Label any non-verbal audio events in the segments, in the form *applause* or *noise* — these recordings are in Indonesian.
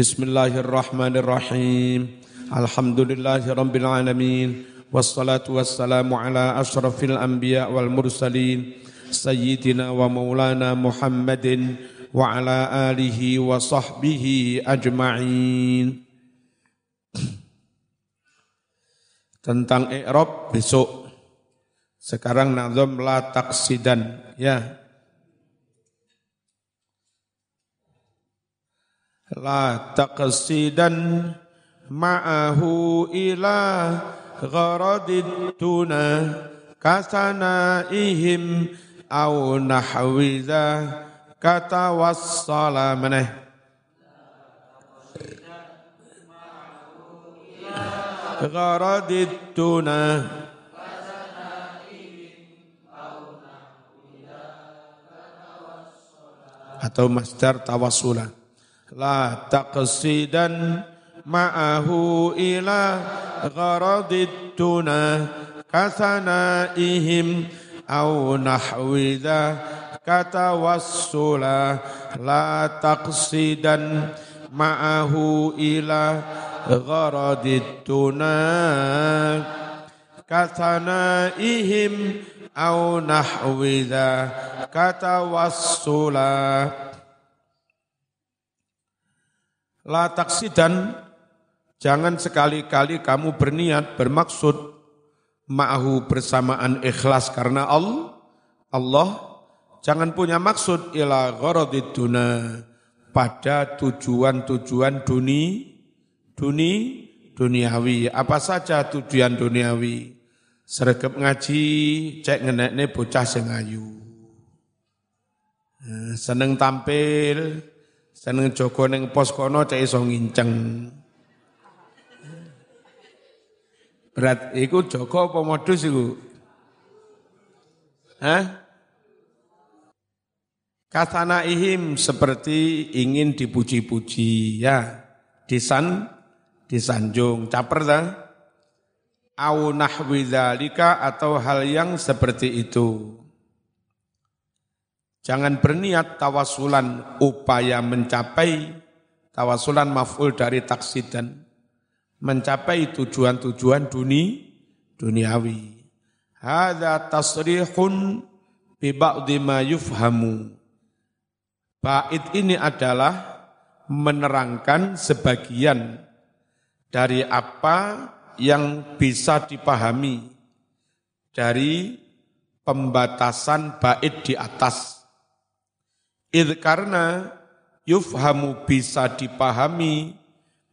Bismillahirrahmanirrahim. Alhamdulillahirabbil alamin. Wassalatu wassalamu ala asyrafil anbiya wal mursalin sayyidina wa maulana Muhammadin wa ala alihi wa sahbihi ajma'in. Tentang i'rab besok. Sekarang nazam la taksidan ya. La taqsidan ma'ahu ila gharadid tuna kasanaihim au nahwiza kata maneh gharadid tuna atau masdar tawassulah la taqsidan ma'ahu ila gharadid tuna ihim au nahwidha kata wassula la taqsidan ma'ahu ila gharadid tuna ihim au nahwidha kata wassula La taksidan, jangan sekali-kali kamu berniat, bermaksud, ma'ahu bersamaan ikhlas karena Allah, Allah jangan punya maksud ila gharadiduna pada tujuan-tujuan duni, duni, duniawi. Apa saja tujuan duniawi? Sergap ngaji, cek ngenekne bocah sing ayu. Eh, seneng tampil, Seneng Joko ning pos kono cek iso nginceng. Berat iku Joko apa modus iku? Hah? Katana ihim seperti ingin dipuji-puji ya. Disan disanjung, caper ta? Au nahwi atau hal yang seperti itu. Jangan berniat tawasulan upaya mencapai tawasulan maf'ul dari taksidan mencapai tujuan-tujuan duni duniawi. Hadza tasrihun bi yufhamu. Bait ini adalah menerangkan sebagian dari apa yang bisa dipahami dari pembatasan bait di atas Id karena yufhamu bisa dipahami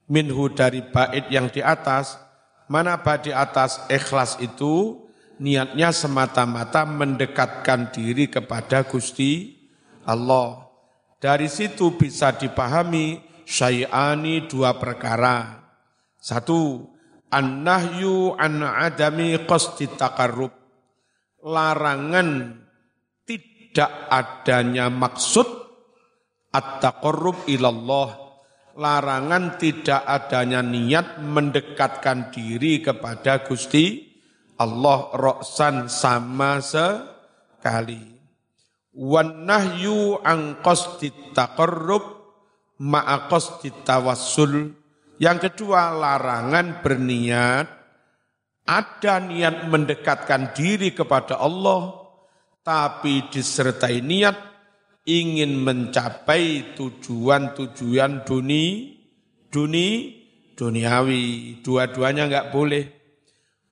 minhu dari bait yang di atas, mana bait di atas ikhlas itu niatnya semata-mata mendekatkan diri kepada Gusti Allah. Dari situ bisa dipahami syai'ani dua perkara. Satu, an-nahyu an adami qasdi taqarrub. Larangan tidak adanya maksud at-taqarrub ilallah. Larangan tidak adanya niat mendekatkan diri kepada Gusti Allah roksan sama sekali. Wan nahyu an qasdi taqarrub ma'a yang kedua larangan berniat. Ada niat mendekatkan diri kepada Allah tapi disertai niat ingin mencapai tujuan-tujuan duni, duni, duniawi. Dua-duanya enggak boleh.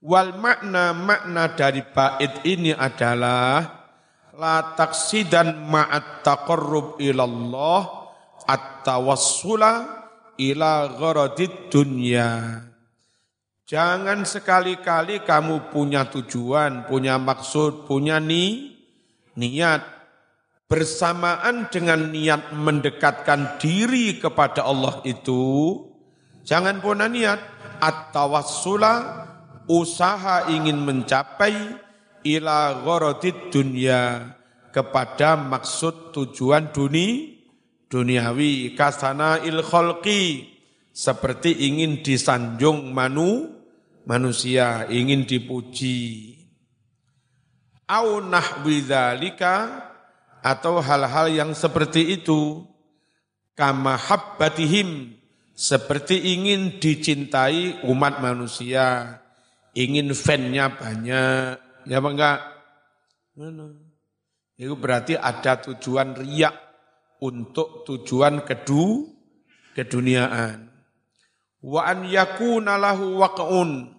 Wal makna makna dari bait ini adalah la taksidan ma'at taqarrub ilallah at-tawassula ila gharadid dunya. Jangan sekali-kali kamu punya tujuan, punya maksud, punya ni, niat bersamaan dengan niat mendekatkan diri kepada Allah itu jangan punya niat at-tawassula usaha ingin mencapai ila gharadid dunia kepada maksud tujuan duni duniawi kasana il seperti ingin disanjung manu manusia ingin dipuji au nahwi atau hal-hal yang seperti itu. Kama habbatihim seperti ingin dicintai umat manusia, ingin fan-nya banyak, ya apa enggak? Itu berarti ada tujuan riak untuk tujuan kedu keduniaan. Wa an yakuna lahu waq'un.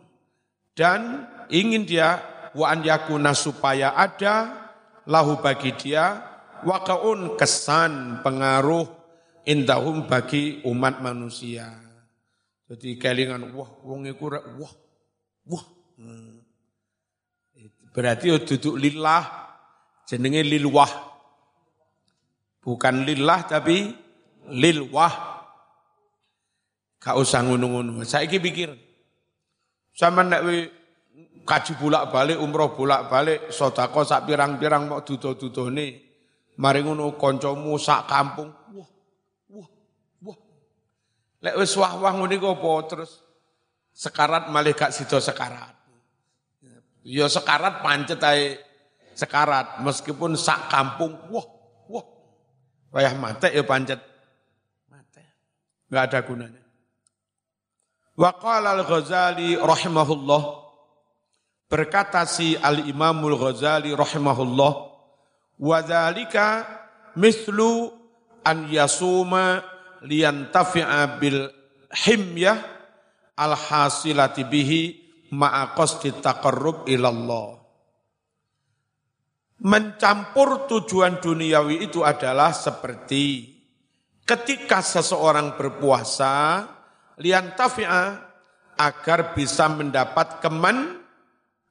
Dan ingin dia wa an yakuna supaya ada lahu bagi dia waq'un kesan pengaruh indahum bagi umat manusia. Jadi kelingan wah wong iku wah wah. Hmm. Berarti duduk lillah jenenge lilwah. Bukan lillah tapi lilwah. Gak usah ngono-ngono. Saiki pikir. Sama nek kaji bolak-balik, umroh bolak-balik, sodako sak pirang-pirang mau dudo-dudone. Mari ngono kancamu sak kampung. Wah, Lek wis wah-wah ngene apa terus sekarat malih gak sekarat. Ya sekarat pancet ae sekarat meskipun sak kampung wah wah wayah mate ya pancet mate. Enggak ada gunanya. Wa qala al-Ghazali rahimahullah berkata si al-Imamul Ghazali rahimahullah wa dzalika mislu an yasuma liyantafi'a bil himyah al hasilati bihi ma'a qasdi taqarrub ilallah. Mencampur tujuan duniawi itu adalah seperti ketika seseorang berpuasa liyantafi'a agar bisa mendapat keman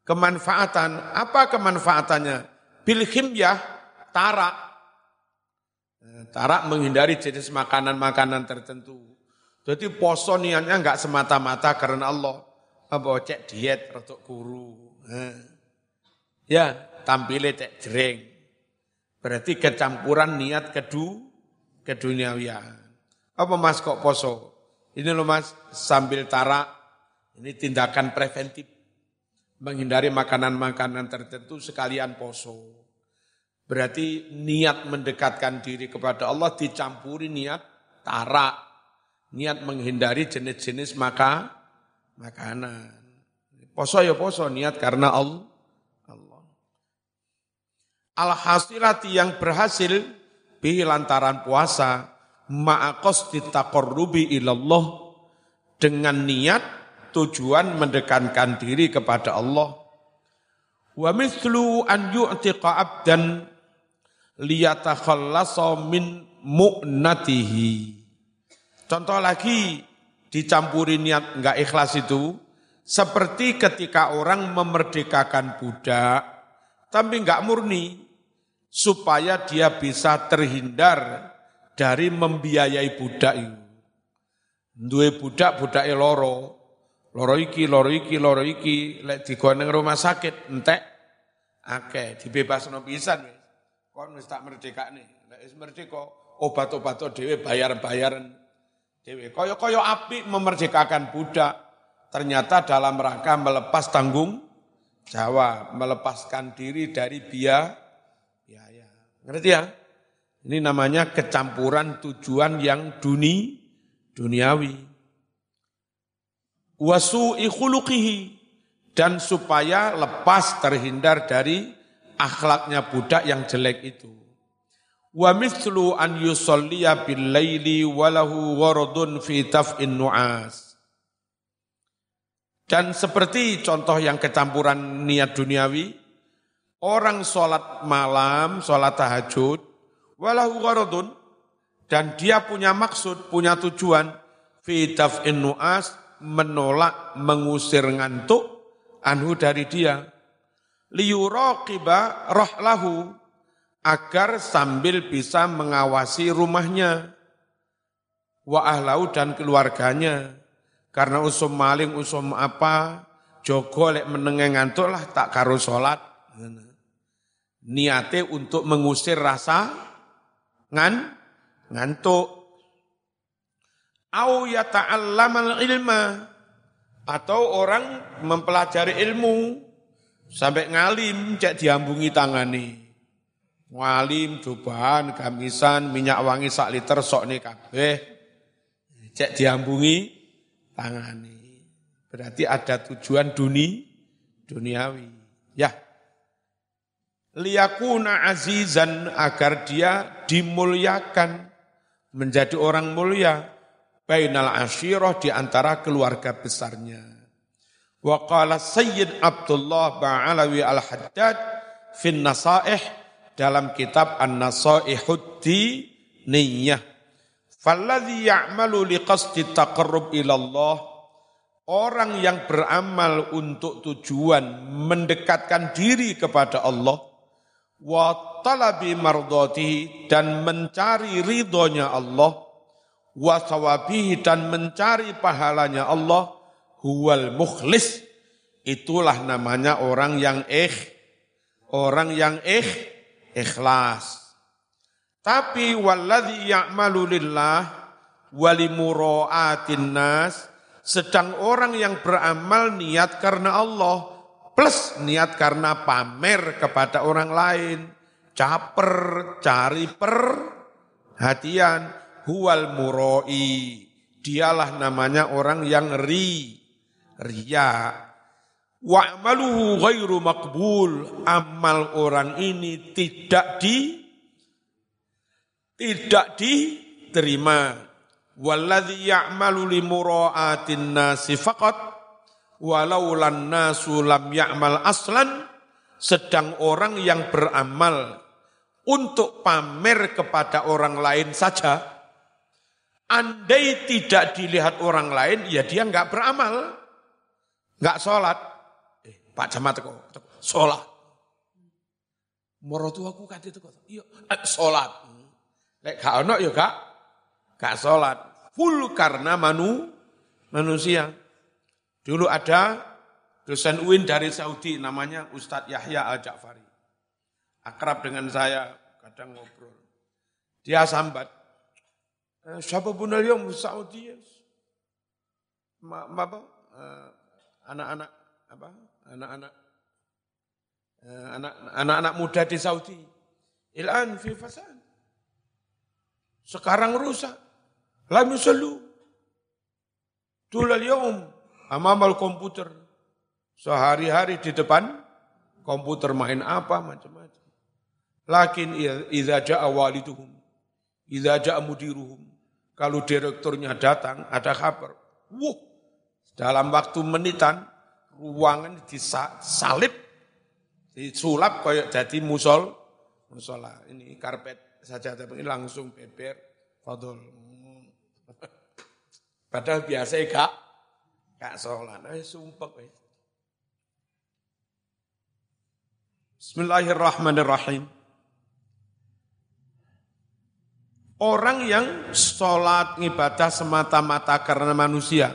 kemanfaatan. Apa kemanfaatannya? Bil himyah tarak Tarak menghindari jenis makanan-makanan tertentu. Jadi poso niatnya enggak semata-mata karena Allah. Apa cek diet rotok guru. Ya, tampilnya cek jering. Berarti kecampuran niat kedu keduniawian. Apa mas kok poso? Ini loh mas sambil tarak. Ini tindakan preventif. Menghindari makanan-makanan tertentu sekalian poso. Berarti niat mendekatkan diri kepada Allah dicampuri niat tarak, niat menghindari jenis-jenis maka makanan. Poso ya poso, niat karena Allah. Alhasilati yang berhasil bihi lantaran puasa ma'akos ditaqarrubi ilallah dengan niat tujuan mendekatkan diri kepada Allah. Wa mithlu an yu'tiqa abdan liyatakhallasa min mu'natihi. Contoh lagi dicampuri niat enggak ikhlas itu seperti ketika orang memerdekakan budak tapi enggak murni supaya dia bisa terhindar dari membiayai budak itu. Duwe budak budak loro. Loro iki, loro iki, loro iki, lek rumah sakit entek akeh dibebasno pisan Kon wis tak merdekakne. Nek wis merdeka obat-obat dhewe bayar-bayaran dhewe. Kaya-kaya apik memerdekakan budak. Ternyata dalam rangka melepas tanggung jawab, melepaskan diri dari biaya biaya. Ngerti ya? Ini namanya kecampuran tujuan yang duni, duniawi. Wasu'i khuluqihi. Dan supaya lepas terhindar dari akhlaknya budak yang jelek itu. Wa mithlu an yusalliya bil laili walahu waradun fi taf'in nu'as. Dan seperti contoh yang kecampuran niat duniawi, orang sholat malam, sholat tahajud, walahu waradun, dan dia punya maksud, punya tujuan, fi taf'in nu'as, menolak, mengusir ngantuk, anhu dari dia liyuraqiba rohlahu agar sambil bisa mengawasi rumahnya wa ahlau dan keluarganya. Karena usum maling usum apa jogo lek menenge ngantuk lah tak karo salat niate untuk mengusir rasa ngan ngantuk au yata'allamal ilma atau orang mempelajari ilmu Sampai ngalim cek diambungi tangani. Ngalim, cobaan, gamisan, minyak wangi sak liter sok nih kabeh. cek diambungi tangani. Berarti ada tujuan duni, duniawi. Ya. Liyakuna azizan agar dia dimuliakan menjadi orang mulia bainal asyirah di antara keluarga besarnya. Wa qala Sayyid Abdullah Ba'alawi Al-Haddad fin Nasaih dalam kitab An-Nasaihud Niyah. Falladhi ya'malu liqasdi taqarrub ilallah Orang yang beramal untuk tujuan mendekatkan diri kepada Allah wa talabi mardatihi dan mencari ridhonya Allah wa sawabihi dan mencari pahalanya Allah huwal mukhlis. Itulah namanya orang yang ikh orang yang ikh ikhlas. Tapi walladzi ya'malu lillah walimuraatin nas sedang orang yang beramal niat karena Allah plus niat karena pamer kepada orang lain. Caper cari perhatian huwal muroi. Dialah namanya orang yang ri, ria. Wa'maluhu ghairu makbul. Amal orang ini tidak di tidak diterima. Walladhi ya'malu li mura'atin nasi faqat walau lan nasu lam ya'mal aslan sedang orang yang beramal untuk pamer kepada orang lain saja Andai tidak dilihat orang lain, ya dia nggak beramal, nggak sholat. Eh, Pak Camat kok, sholat. Morotu aku kati itu iya, eh, sholat. Lek gak ono ya kak, gak sholat. Full karena manu, manusia. Dulu ada dosen UIN dari Saudi, namanya Ustadz Yahya Al-Ja'fari. Akrab dengan saya, kadang ngobrol. Dia sambat, Syababun al-yawm Saudi. Apa? Anak-anak apa? Anak-anak anak-anak muda di Saudi. Ilan fi fasad. Sekarang rusak. Lam yusallu. Tul al-yawm amamal komputer. Sehari-hari di depan komputer main apa macam-macam. Lakin idza jaa waliduhum. Idza jaa mudiruhum kalau direkturnya datang, ada kabar. Wuh, dalam waktu menitan, ruangan disalip, disulap kayak jadi musol, musola. Ini karpet saja, tapi ini langsung beber, fadol. *laughs* Padahal biasa gak, gak sholat. Eh, sumpah. Eh. Bismillahirrahmanirrahim. Orang yang sholat ibadah semata-mata karena manusia.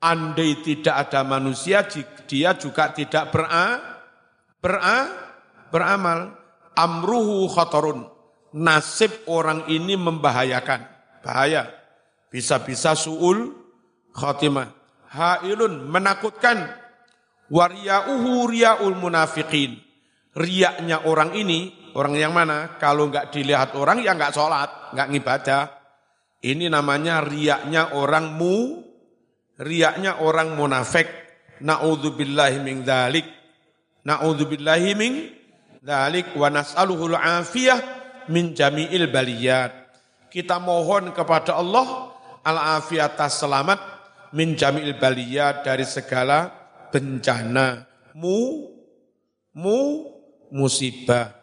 Andai tidak ada manusia, dia juga tidak bera, bera, beramal. Amruhu khotorun. Nasib orang ini membahayakan. Bahaya. Bisa-bisa su'ul khotimah. Ha'ilun menakutkan. Wariya'uhu riya'ul munafiqin. Riaknya orang ini Orang yang mana? Kalau nggak dilihat orang ya nggak sholat, nggak ngibadah. Ini namanya riaknya orang mu, riaknya orang munafik. Na'udzubillahi min dzalik. Na'udzubillahi min dzalik wa nas'aluhul afiyah min jami'il baliyat. Kita mohon kepada Allah al-afiyat selamat min jami'il baliyat dari segala bencana mu mu musibah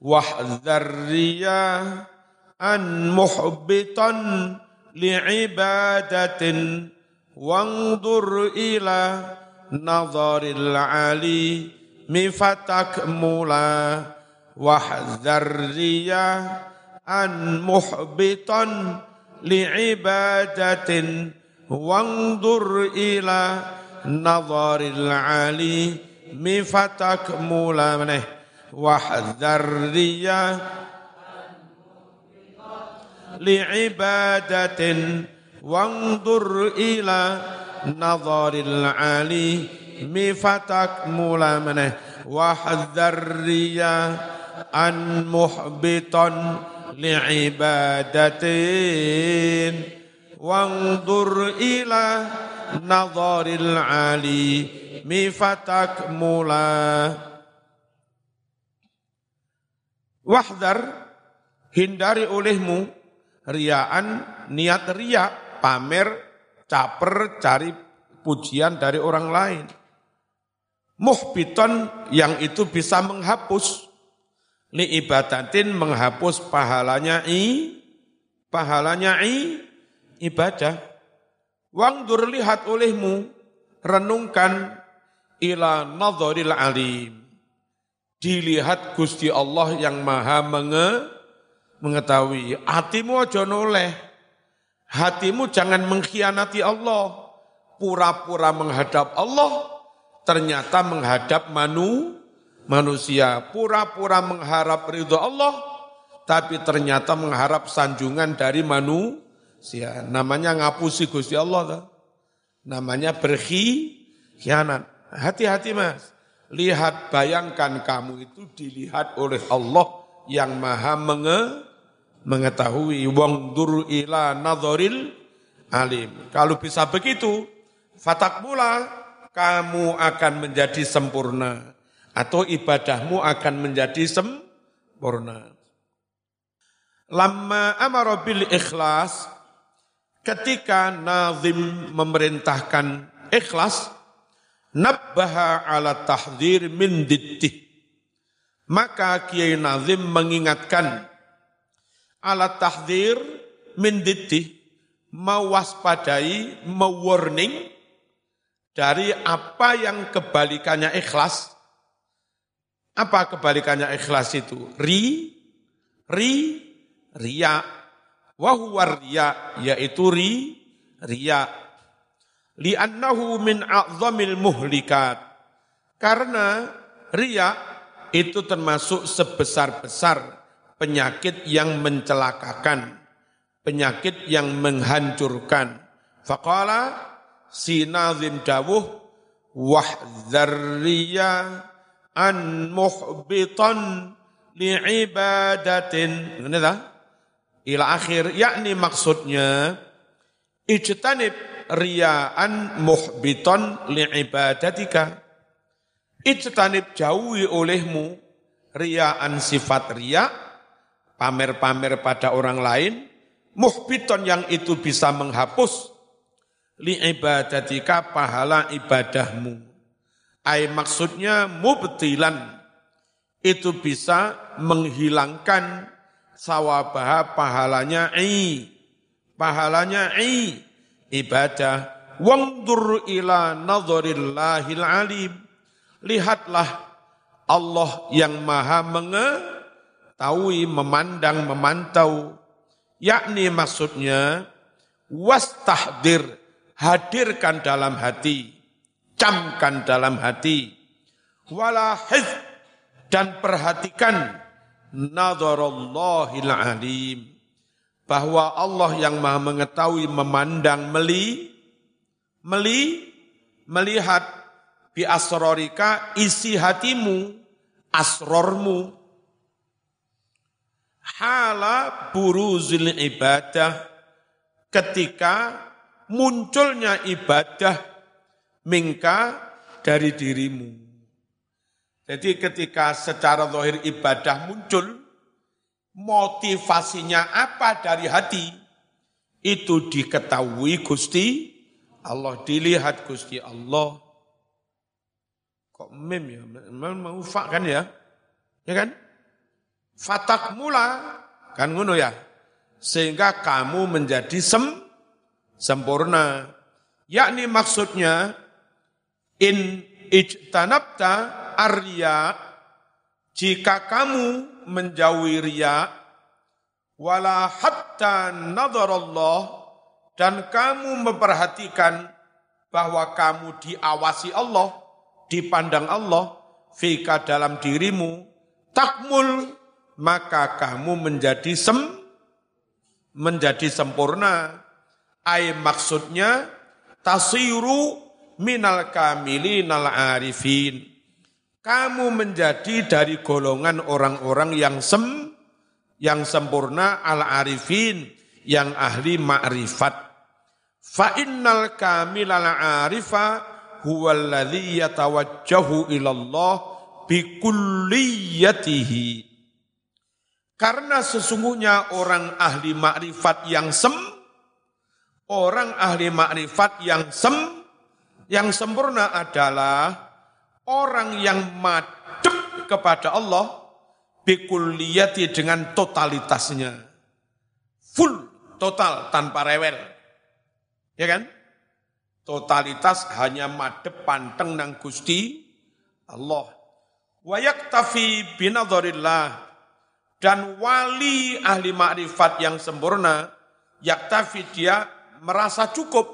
واحذر رياء محبطا لعبادة وانظر إلى نظر العلي فتكملا واحذر رياء محبطا لعبادة وانظر إلى نظر العلي فتكملا منه واحذر ريا لعبادة وانظر إلى نظر العلي فتكمل منه. واحذر ريا أن محبطا li'ibadatin wangdur ila nazaril ali mifatak wahdar hindari olehmu. Riaan niat ria pamer caper cari pujian dari orang lain. Muhbiton yang itu bisa menghapus. Li ibadatin menghapus pahalanya i pahalanya i ibadah. Wangdur lihat olehmu. Renungkan ila nadharil alim dilihat Gusti Allah yang maha menge, mengetahui. Hatimu aja noleh. Hatimu jangan mengkhianati Allah. Pura-pura menghadap Allah ternyata menghadap manu manusia. Pura-pura mengharap ridho Allah tapi ternyata mengharap sanjungan dari manusia. Namanya ngapusi Gusti Allah namanya berkhianat hati-hati Mas lihat bayangkan kamu itu dilihat oleh Allah yang maha menge, mengetahui. Wong dur ila nadharil alim. Kalau bisa begitu fatak mula kamu akan menjadi sempurna. Atau ibadahmu akan menjadi sempurna. Lama amara bil ikhlas ketika nazim memerintahkan ikhlas nabbaha ala tahdzir min dittih maka Kiai Nazim mengingatkan ala tahdzir min dittih mewaspadai, mewarning dari apa yang kebalikannya ikhlas. Apa kebalikannya ikhlas itu? Ri, ri, ria. Wahuwa yaitu ri, ria. Li'annahu min a'zamil muhlikat. Karena ria itu termasuk sebesar-besar penyakit yang mencelakakan, penyakit yang menghancurkan. Faqala si nazim dawuh wahdzarriya an muhbitan li'ibadatin ini dah ila akhir yakni maksudnya ijtanib riyaan muhbitan li'ibadatika ijtanib jauhi olehmu riyaan sifat riya pamer-pamer pada orang lain muhbiton yang itu bisa menghapus li ibadatika pahala ibadahmu. Ay maksudnya mubtilan itu bisa menghilangkan sawabah pahalanya i pahalanya i ibadah wangdur ila nadharillahil alim. Lihatlah Allah yang maha mengetahui memandang memantau. Yakni maksudnya wastahdir hadirkan dalam hati, camkan dalam hati, walahiz dan perhatikan nadharallahil alim bahwa Allah yang maha mengetahui memandang meli meli melihat bi asrorika isi hatimu asrormu hala buruzil ibadah ketika munculnya ibadah mingka dari dirimu. Jadi ketika secara zahir ibadah muncul, motivasinya apa dari hati, itu diketahui Gusti Allah, dilihat Gusti Allah. Kok mem ya? Memang mau kan ya? Ya kan? Fatak mula, kan ngono ya? Sehingga kamu menjadi sem sempurna. Yakni maksudnya in ijtanabta arya jika kamu menjauhi riya wala hatta Allah dan kamu memperhatikan bahwa kamu diawasi Allah, dipandang Allah, fika dalam dirimu, takmul, maka kamu menjadi sem, menjadi sempurna. Ay maksudnya tasiru minal kamili-nal arifin. Kamu menjadi dari golongan orang-orang yang sem, yang sempurna al-arifin yang ahli ma'rifat. Fa innal kamilal arifa huwa alladhi yatawajjahu ilallah bikulliyatihi. Karena sesungguhnya orang ahli makrifat yang sem, orang ahli makrifat yang sem, yang sempurna adalah orang yang madep kepada Allah bikulliyati dengan totalitasnya. Full, total, tanpa rewel. Ya kan? Totalitas hanya madep panteng nang Gusti Allah. Wayak tafi binadharillah dan wali ahli makrifat yang sempurna, yaktafi dia merasa cukup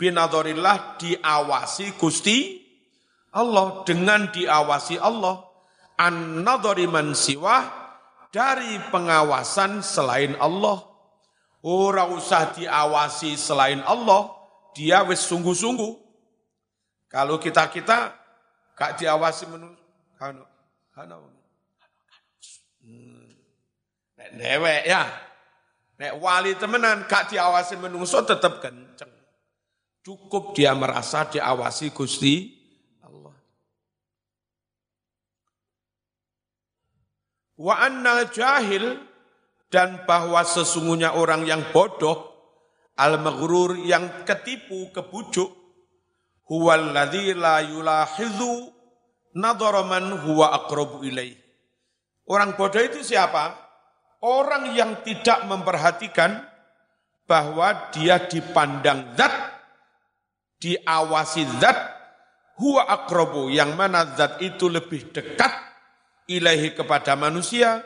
binadharillah diawasi Gusti Allah dengan diawasi Allah an man siwa dari pengawasan selain Allah. Ora usah diawasi selain Allah, dia wis sungguh-sungguh. Kalau kita-kita gak diawasi menurut kano, kano. Nek dewek ya. Nek wali temenan gak diawasi menungso tetap kenceng. Cukup dia merasa diawasi Gusti Allah. Wa annal jahil dan bahwa sesungguhnya orang yang bodoh al-maghrur yang ketipu kebujuk huwallazi la yulahidhu nadhara man huwa aqrabu ilaih. Orang bodoh itu siapa? Orang yang tidak memperhatikan bahwa dia dipandang zat, diawasi zat, huwa akrobu, yang mana zat itu lebih dekat ilahi kepada manusia,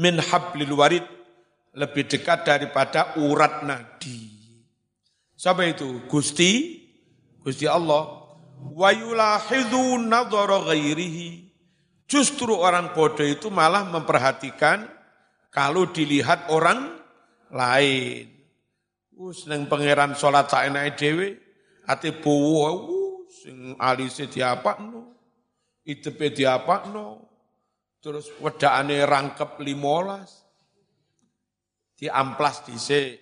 min hablil warid, lebih dekat daripada urat nadi. Siapa itu? Gusti, Gusti Allah. Wa yulahidhu nadhara ghairihi. Justru orang bodoh itu malah memperhatikan kalau dilihat orang lain. Us neng pangeran salat sak enake dhewe ate bowo sing alise diapakno. Idepe diapakno. Terus wedakane rangkep 15. Diamplas dhisik.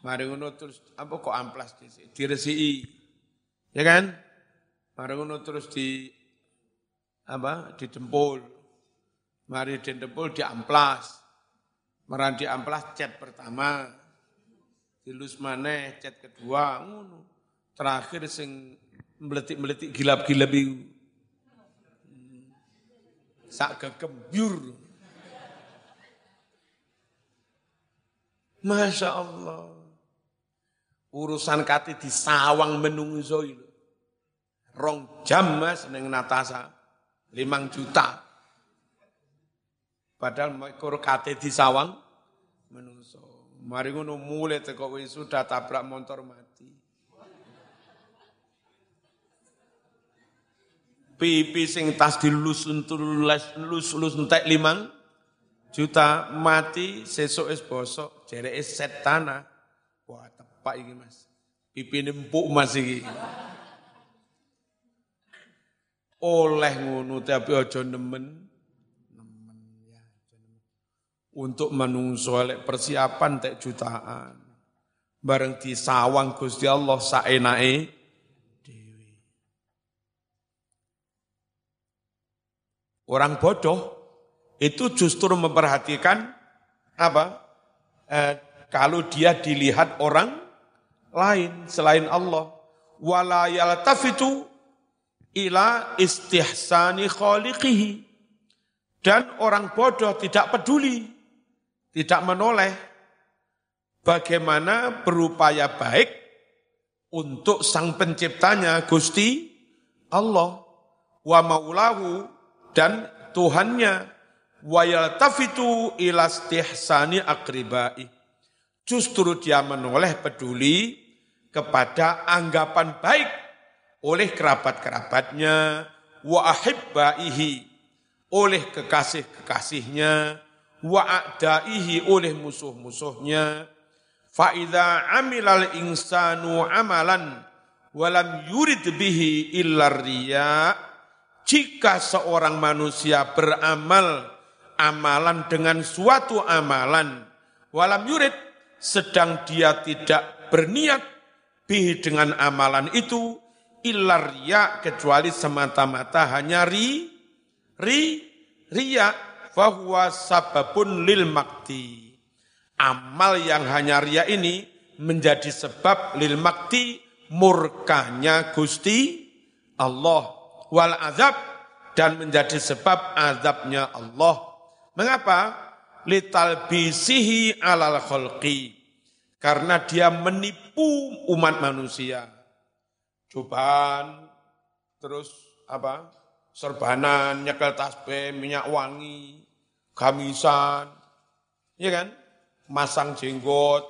Mari ngono terus apa kok amplas dhisik? Diresiki. Ya kan? Mari ngono terus di apa? Didempul. Mari didempul diamplas. Merandi amplas chat pertama, dilus maneh chat kedua. Terakhir sing meletik-meletik gilap-gilap itu. Sak kegembyur. Masya Allah. Urusan kati di sawang menungso itu. Rong jam mas neng Natasa. Limang juta. Padahal mikor kate di sawang menungso. Mari ngono mulai teko sudah tabrak motor mati. Pipi sing tas dilus lus lus lus entek limang juta mati sesuk es bosok jere es set tanah. Wah tepak iki Mas. Pipi nempuk Mas iki. Oleh ngono tapi aja nemen untuk menungso persiapan tek jutaan. Bareng di sawang Gusti Allah saenake Orang bodoh itu justru memperhatikan apa? Eh, kalau dia dilihat orang lain selain Allah. Wala yaltafitu ila istihsani khaliqihi. Dan orang bodoh tidak peduli tidak menoleh bagaimana berupaya baik untuk sang penciptanya Gusti Allah wa maulahu dan Tuhannya wa yaltafitu ila istihsani akribai. Justru dia menoleh peduli kepada anggapan baik oleh kerabat-kerabatnya wa ahibbaihi oleh kekasih-kekasihnya wa a'daihi oleh musuh-musuhnya fa idza amilal insanu amalan walam yurid bihi illa riya jika seorang manusia beramal amalan dengan suatu amalan walam yurid sedang dia tidak berniat bih dengan amalan itu ilar ya kecuali semata-mata hanya ri ri riya fahuwa sababun lil makti. Amal yang hanya ria ini menjadi sebab lil makti murkanya Gusti Allah wal azab dan menjadi sebab azabnya Allah. Mengapa? Litalbisihi alal kholqi. Karena dia menipu umat manusia. Cobaan, terus apa? Serbanan, nyekel tasbih, minyak wangi, gamisan, ya kan? Masang jenggot,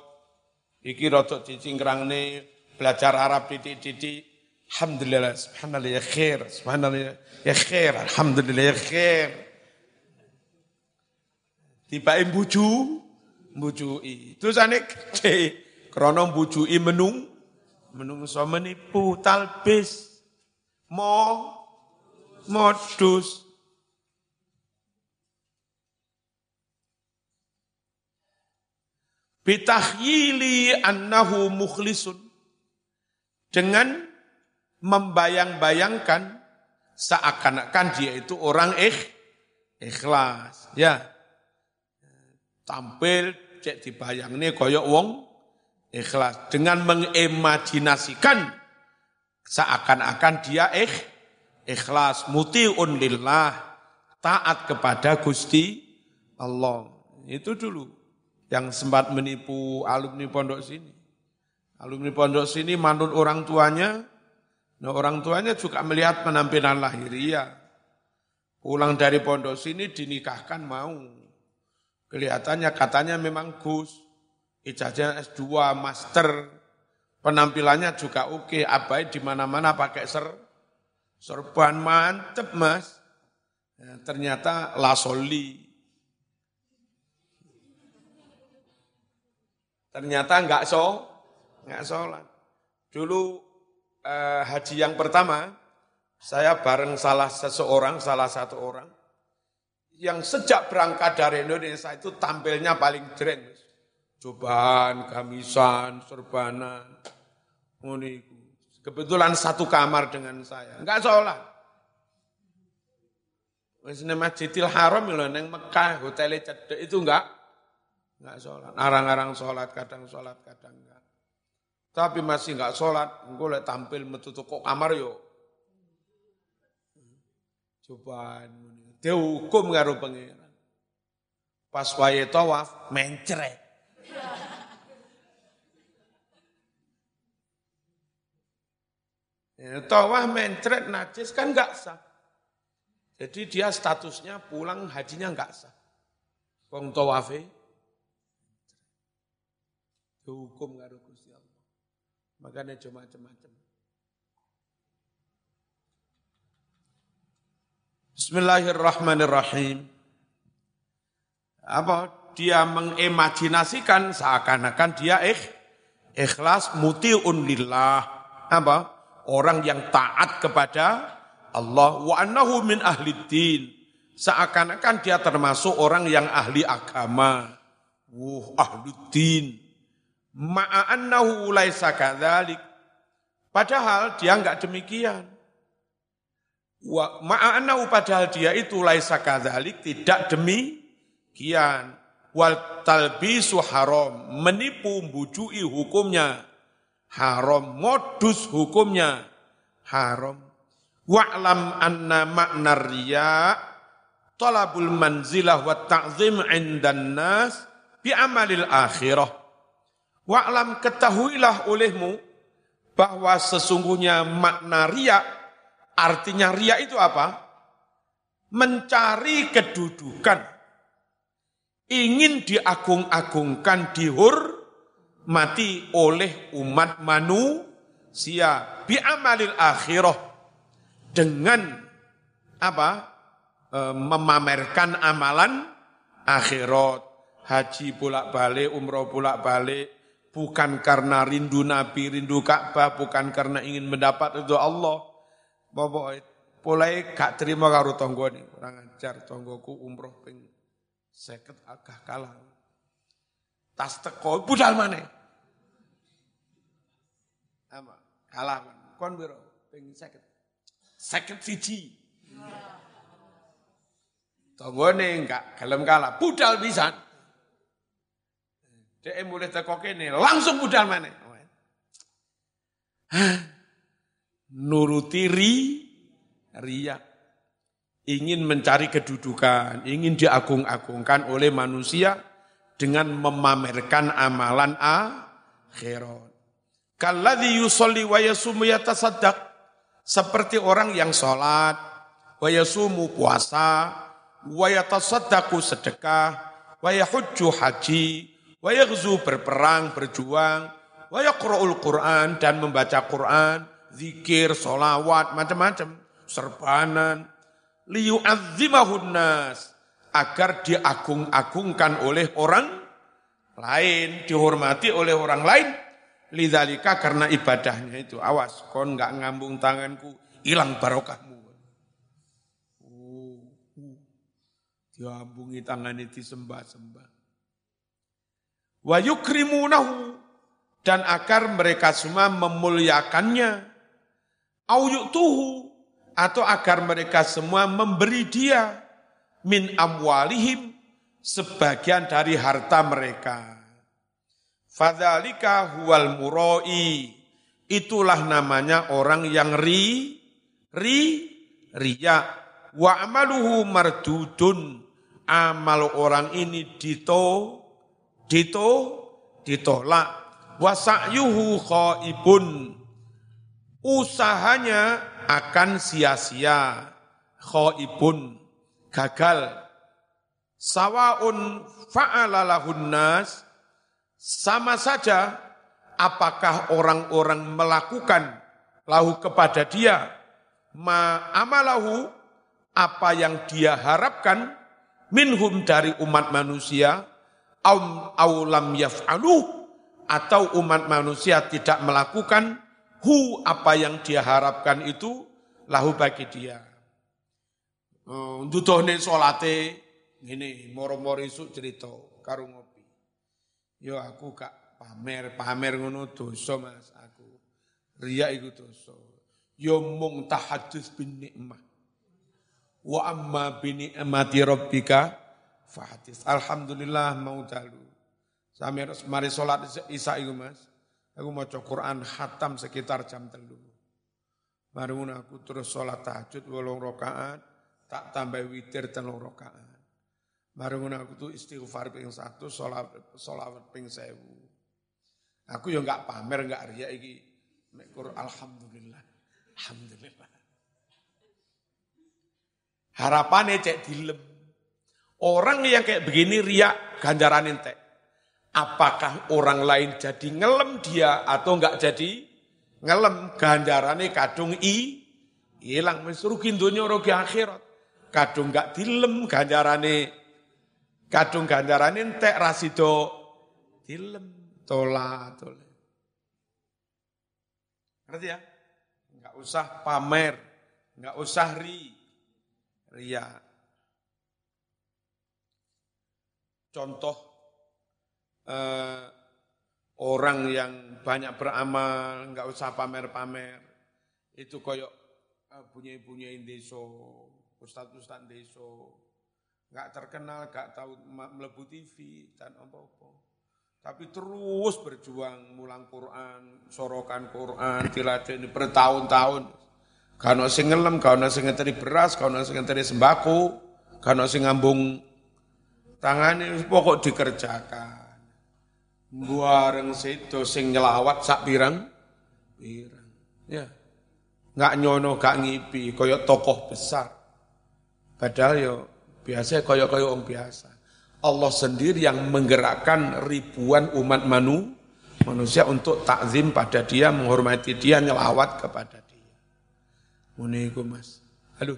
iki rotok cicingkrang nih, belajar Arab titik-titik, Alhamdulillah, subhanallah ya khair, subhanallah ya khair, alhamdulillah ya khair. Buju. Terus ane gede, krono bujui menung, menung so menipu, talbis, mo, modus. Bitahyili annahu mukhlisun. Dengan membayang-bayangkan seakan-akan dia itu orang ikh, ikhlas. Ya, tampil cek dibayang nih koyok wong ikhlas dengan mengimajinasikan seakan-akan dia ikh, ikhlas mutiun lillah taat kepada Gusti Allah. Itu dulu yang sempat menipu alumni pondok sini. Alumni pondok sini manut orang tuanya Nah orang tuanya juga melihat penampilan lahiriah. Pulang dari pondok sini dinikahkan mau. Kelihatannya katanya memang Gus. Ijazah S2, master. Penampilannya juga oke. Abai di mana-mana pakai ser. Serban mantep mas. Ya, ternyata lasoli. Ternyata enggak so, enggak sholat. Dulu eh, haji yang pertama, saya bareng salah seseorang, salah satu orang, yang sejak berangkat dari Indonesia itu tampilnya paling jeren. Cobaan, gamisan, serbanan, uniku. Kebetulan satu kamar dengan saya, enggak sholat. Wis Masjidil Haram lho neng Mekah, hotelnya cedek itu enggak enggak sholat. Arang-arang sholat, kadang sholat, kadang. Tapi masih nggak sholat, lihat tampil metu kok kamar yo. Cobaan, dia hukum karo pangeran. Pas wae tawaf mencret. Ya, tawaf mencret najis kan nggak sah. Jadi dia statusnya pulang hajinya nggak sah. Wong tawafe hukum karo Makanya cuma macam-macam. Bismillahirrahmanirrahim. Apa? Dia mengimajinasikan seakan-akan dia ikh, ikhlas muti'un lillah. Apa? Orang yang taat kepada Allah. Wa annahu min ahli din. Seakan-akan dia termasuk orang yang ahli agama. Wuh, ahli din Ma'annahu laisa kadzalik. Padahal dia enggak demikian. Wa ma'annahu padahal dia itu laisa kadzalik tidak demikian. Wal talbisu haram, menipu bujui hukumnya haram, modus hukumnya haram. Wa'lam anna makna riya talabul manzilah wa ta'zim indan nas bi amalil akhirah Wa'lam ketahuilah olehmu bahwa sesungguhnya makna ria, artinya ria itu apa? Mencari kedudukan. Ingin diagung-agungkan, dihormati oleh umat manusia. Bi'amalil akhirah. Dengan apa? E, memamerkan amalan akhirat. Haji bolak-balik, umroh bolak-balik, bukan karena rindu Nabi, rindu Ka'bah, bukan karena ingin mendapat itu Allah. Bapak, mulai gak terima karo tonggo ini, orang ajar tonggoku umroh ping Seket agak kalah. Tas teko budal mana? Apa? Kalah. Kon biro, pengen seket. Seket siji. Tonggone enggak gelem kalah, budal bisa. Dia mulai teko kene, langsung budal mana? Nuruti ri, riak ingin mencari kedudukan, ingin diagung-agungkan oleh manusia dengan memamerkan amalan akhirat. Kalladhi yusolli wa yasumu yatasaddaq. Seperti orang yang sholat, wa yasumu puasa, wa yatasaddaqu sedekah, wa yahujju haji, wa yaghzu berperang, berjuang, wa yaqra'ul Qur'an dan membaca Qur'an, zikir, solawat, macam-macam, serbanan, liyu'adzimahun nas agar diagung-agungkan oleh orang lain, dihormati oleh orang lain. Lidzalika karena ibadahnya itu. Awas, kon nggak ngambung tanganku, hilang barokahmu. Oh, uh, diambungi tangan itu sembah-sembah. Wa yukrimunahu dan agar mereka semua memuliakannya. Au yu'tuhu atau agar mereka semua memberi dia min amwalihim sebagian dari harta mereka. Fadzalika huwal muroi. Itulah namanya orang yang ri ri riya wa amaluhu mardudun. Amal orang ini dito dito ditolak. Wa sa'yuhu khaibun. Usahanya akan sia-sia, khaibun, gagal. Sawaun fa'alalahun nas, sama saja apakah orang-orang melakukan lahu kepada dia? Ma amalahu apa yang dia harapkan? Minhum dari umat manusia au aulam yaf'aluh atau umat manusia tidak melakukan hu apa yang dia harapkan itu lahu bagi dia. Uh, Dudohne salate ngene moro-moro isuk cerita karo ngopi. Yo aku gak pamer, pamer ngono dosa Mas aku. Riya iku dosa. Yo mung tahadus bin nikmah. Wa amma bi ni'mati rabbika fahatis. Alhamdulillah mau dalu. Sampai mari salat Isya iku Mas. Aku mau Quran hatam sekitar jam telu. Marun aku terus sholat tahajud wolong rokaat, tak tambah witir telung rokaat. Marun aku tuh istighfar ping satu, sholat sholat ping sewu. Aku yang nggak pamer, nggak ria iki. Mekur alhamdulillah, alhamdulillah. Harapannya cek dilem. Orang yang kayak begini riak ganjaran entek. Apakah orang lain jadi ngelem dia atau enggak jadi ngelem? Ganjarane kadung i hilang rugi donya rugi akhirat. Kadung enggak dilem ganjarane kadung ganjarane entek rasido dilem tola tole. Ngerti ya? Enggak usah pamer enggak usah ri ria contoh eh, orang yang banyak beramal, nggak usah pamer-pamer. Itu koyok eh, punya-punya deso, ustad-ustad deso, nggak terkenal, nggak tahu melebu TV dan apa-apa. Tapi terus berjuang mulang Quran, sorokan Quran, tiladah ini bertahun-tahun. Kalau sing ngelem, kalau sing ngenteri beras, kalau sing ngenteri sembako, kalau sing ngambung tangan ini pokok dikerjakan. Buareng situ sing nyelawat sak pirang pirang. Ya. Enggak nyono gak ngipi kaya tokoh besar. Padahal yo biasa kaya kaya orang biasa. Allah sendiri yang menggerakkan ribuan umat manu, manusia untuk takzim pada dia, menghormati dia, nyelawat kepada dia. Muniku mas. Halo.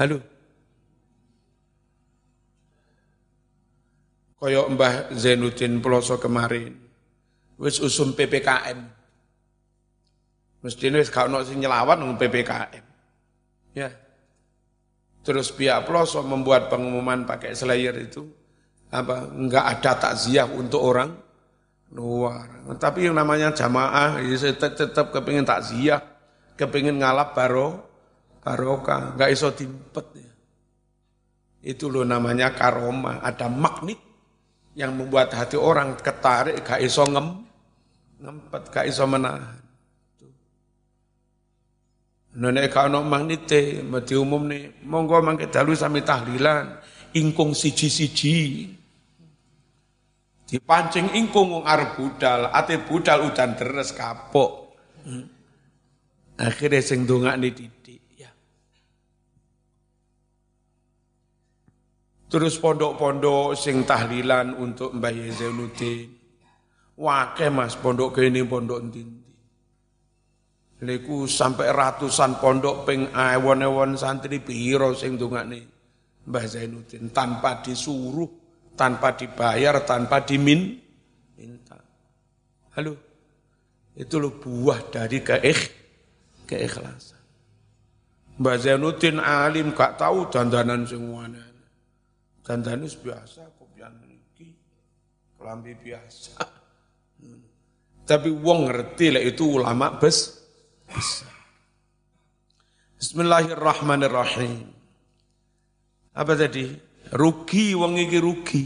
Halo. Kaya Mbah Zainuddin Peloso kemarin. Wis usum PPKM. Mestine wis gak ono sing nyelawat nang PPKM. Ya. Terus pihak pelosok membuat pengumuman pakai slayer itu apa enggak ada takziah untuk orang luar. Tapi yang namanya jamaah ya tetap, tetap kepingin takziah, kepingin ngalap baro barokah, enggak iso timpet ya. Itu loh namanya karoma, ada magnet yang membuat hati orang ketarik, gak iso ngem, ngempet, gak iso menahan. Nenek kau no magnete, mati umum nih, monggo mangke dalu sami tahlilan, ingkung siji-siji. Dipancing ingkung wong arep budal, ate budal udan deres kapok. Hmm. Akhirnya sing dongakne didik Terus pondok-pondok sing tahlilan untuk Mbah Zainuddin. Wake Mas pondok kene pondok ndi Leku sampai ratusan pondok ping ewon-ewon santri piro sing dongakne Mbah Zainuddin tanpa disuruh, tanpa dibayar, tanpa dimin minta. Halo. Itu lo buah dari keikh, keikhlasan. Mbah Zainuddin alim gak tahu dandanan semuanya. Dandanan biasa, kopian iki, kelambi biasa. Tapi wong ngerti lah itu ulama bes, Bismillahirrahmanirrahim. Apa tadi? Rugi wong iki rugi.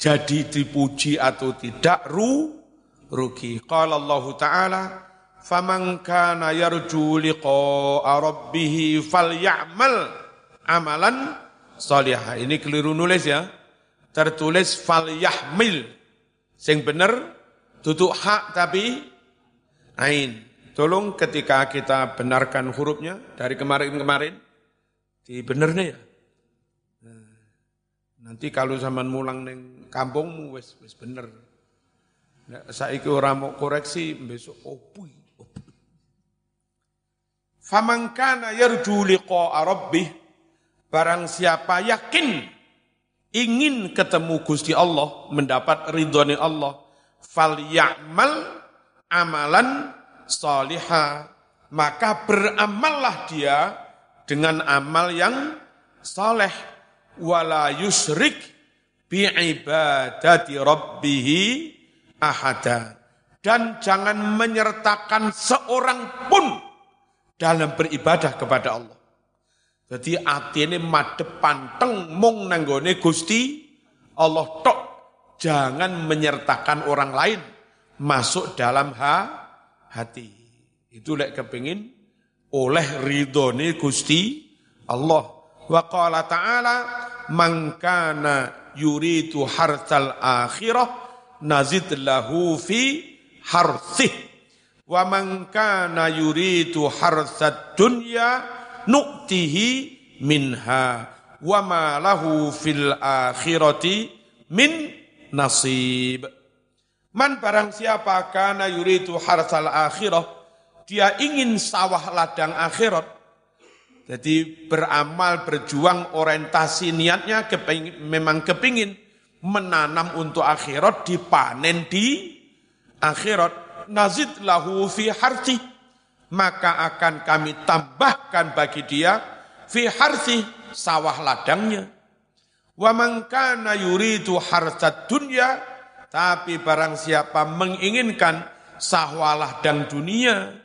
Jadi dipuji atau tidak ru rugi. Qala Allah Ta'ala, "Faman kana yarju liqa'a rabbih falyamal amalan salihah." Ini keliru nulis ya. Tertulis falyahmil. Sing bener tutup hak tapi ain. Tolong ketika kita benarkan hurufnya dari kemarin-kemarin, dibenernya ya. Nah, nanti kalau zaman mulang neng kampungmu wes wes bener. Nah, saiki ora mau koreksi besok opui. opui. Faman kana yarju liqa'a rabbih barang siapa yakin ingin ketemu Gusti Allah, mendapat ridhoni Allah, fal ya'mal amalan salihah, maka beramallah dia dengan amal yang saleh. Wala yusrik bi ibadati rabbih ahada. Dan jangan menyertakan seorang pun dalam beribadah kepada Allah. Jadi ini madep panteng mung nanggone Gusti Allah tok jangan menyertakan orang lain masuk dalam ha hati. Itu lek kepingin oleh ridhone Gusti Allah. Wa qala ta'ala man kana yuridu hartal akhirah nazid lahu fi harsih wa man kana yuridu harsad dunya nu'tihi minha wa ma lahu fil akhirati min nasib Man barang siapa kana yuridu harsal akhirah, dia ingin sawah ladang akhirat. Jadi beramal, berjuang, orientasi niatnya kepingin, memang kepingin menanam untuk akhirat, dipanen di akhirat. Nazid lahu fi harti. Maka akan kami tambahkan bagi dia fi harti sawah ladangnya. Wa man kana yuridu harsad dunya tapi barang siapa menginginkan sahwalah dan dunia,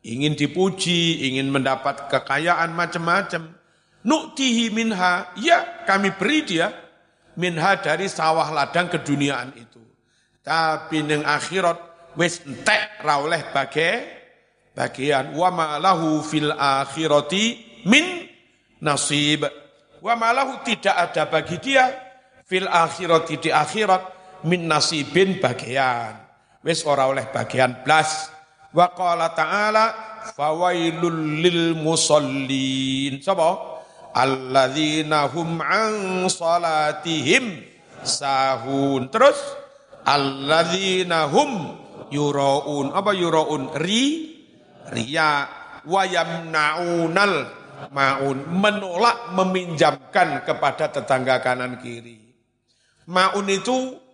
ingin dipuji, ingin mendapat kekayaan macam-macam, nuktihi minha, ya kami beri dia minha dari sawah ladang keduniaan itu. Tapi neng akhirat wis entek rauleh bagai bagian wa ma'lahu fil akhirati min nasib. Wa ma'lahu tidak ada bagi dia fil akhirati di akhirat min nasibin bagian. Wis ora oleh bagian blas. Wa qala ta'ala fawailul lil musallin. Sapa? Alladzina hum an salatihim sahun. Terus alladzina hum yuraun. Apa yuraun? Ri riya wa yamnaunal maun menolak meminjamkan kepada tetangga kanan kiri. Maun itu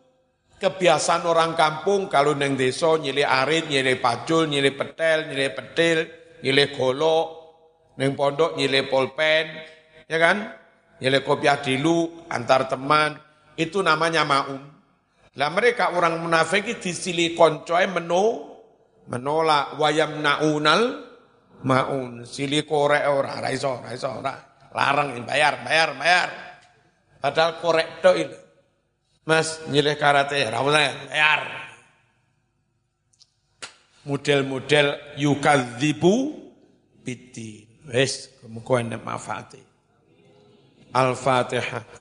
Kebiasaan orang kampung kalau neng desa nyilih arit, nyilih pacul, nyilih petel, nyilih petil, nyilih golok, neng pondok nyilih polpen, ya kan? Nyileh kopiah dulu antar teman, itu namanya maum. Lah mereka orang munafik disili koncoy meno menolak wayam naunal maun. Sili korek ora ora iso ora larang bayar bayar bayar. Padahal korek tok itu Mas nyilih karate ora bayar. Model-model yukadzibu bidin. Wis enek manfaate. Al-Fatihah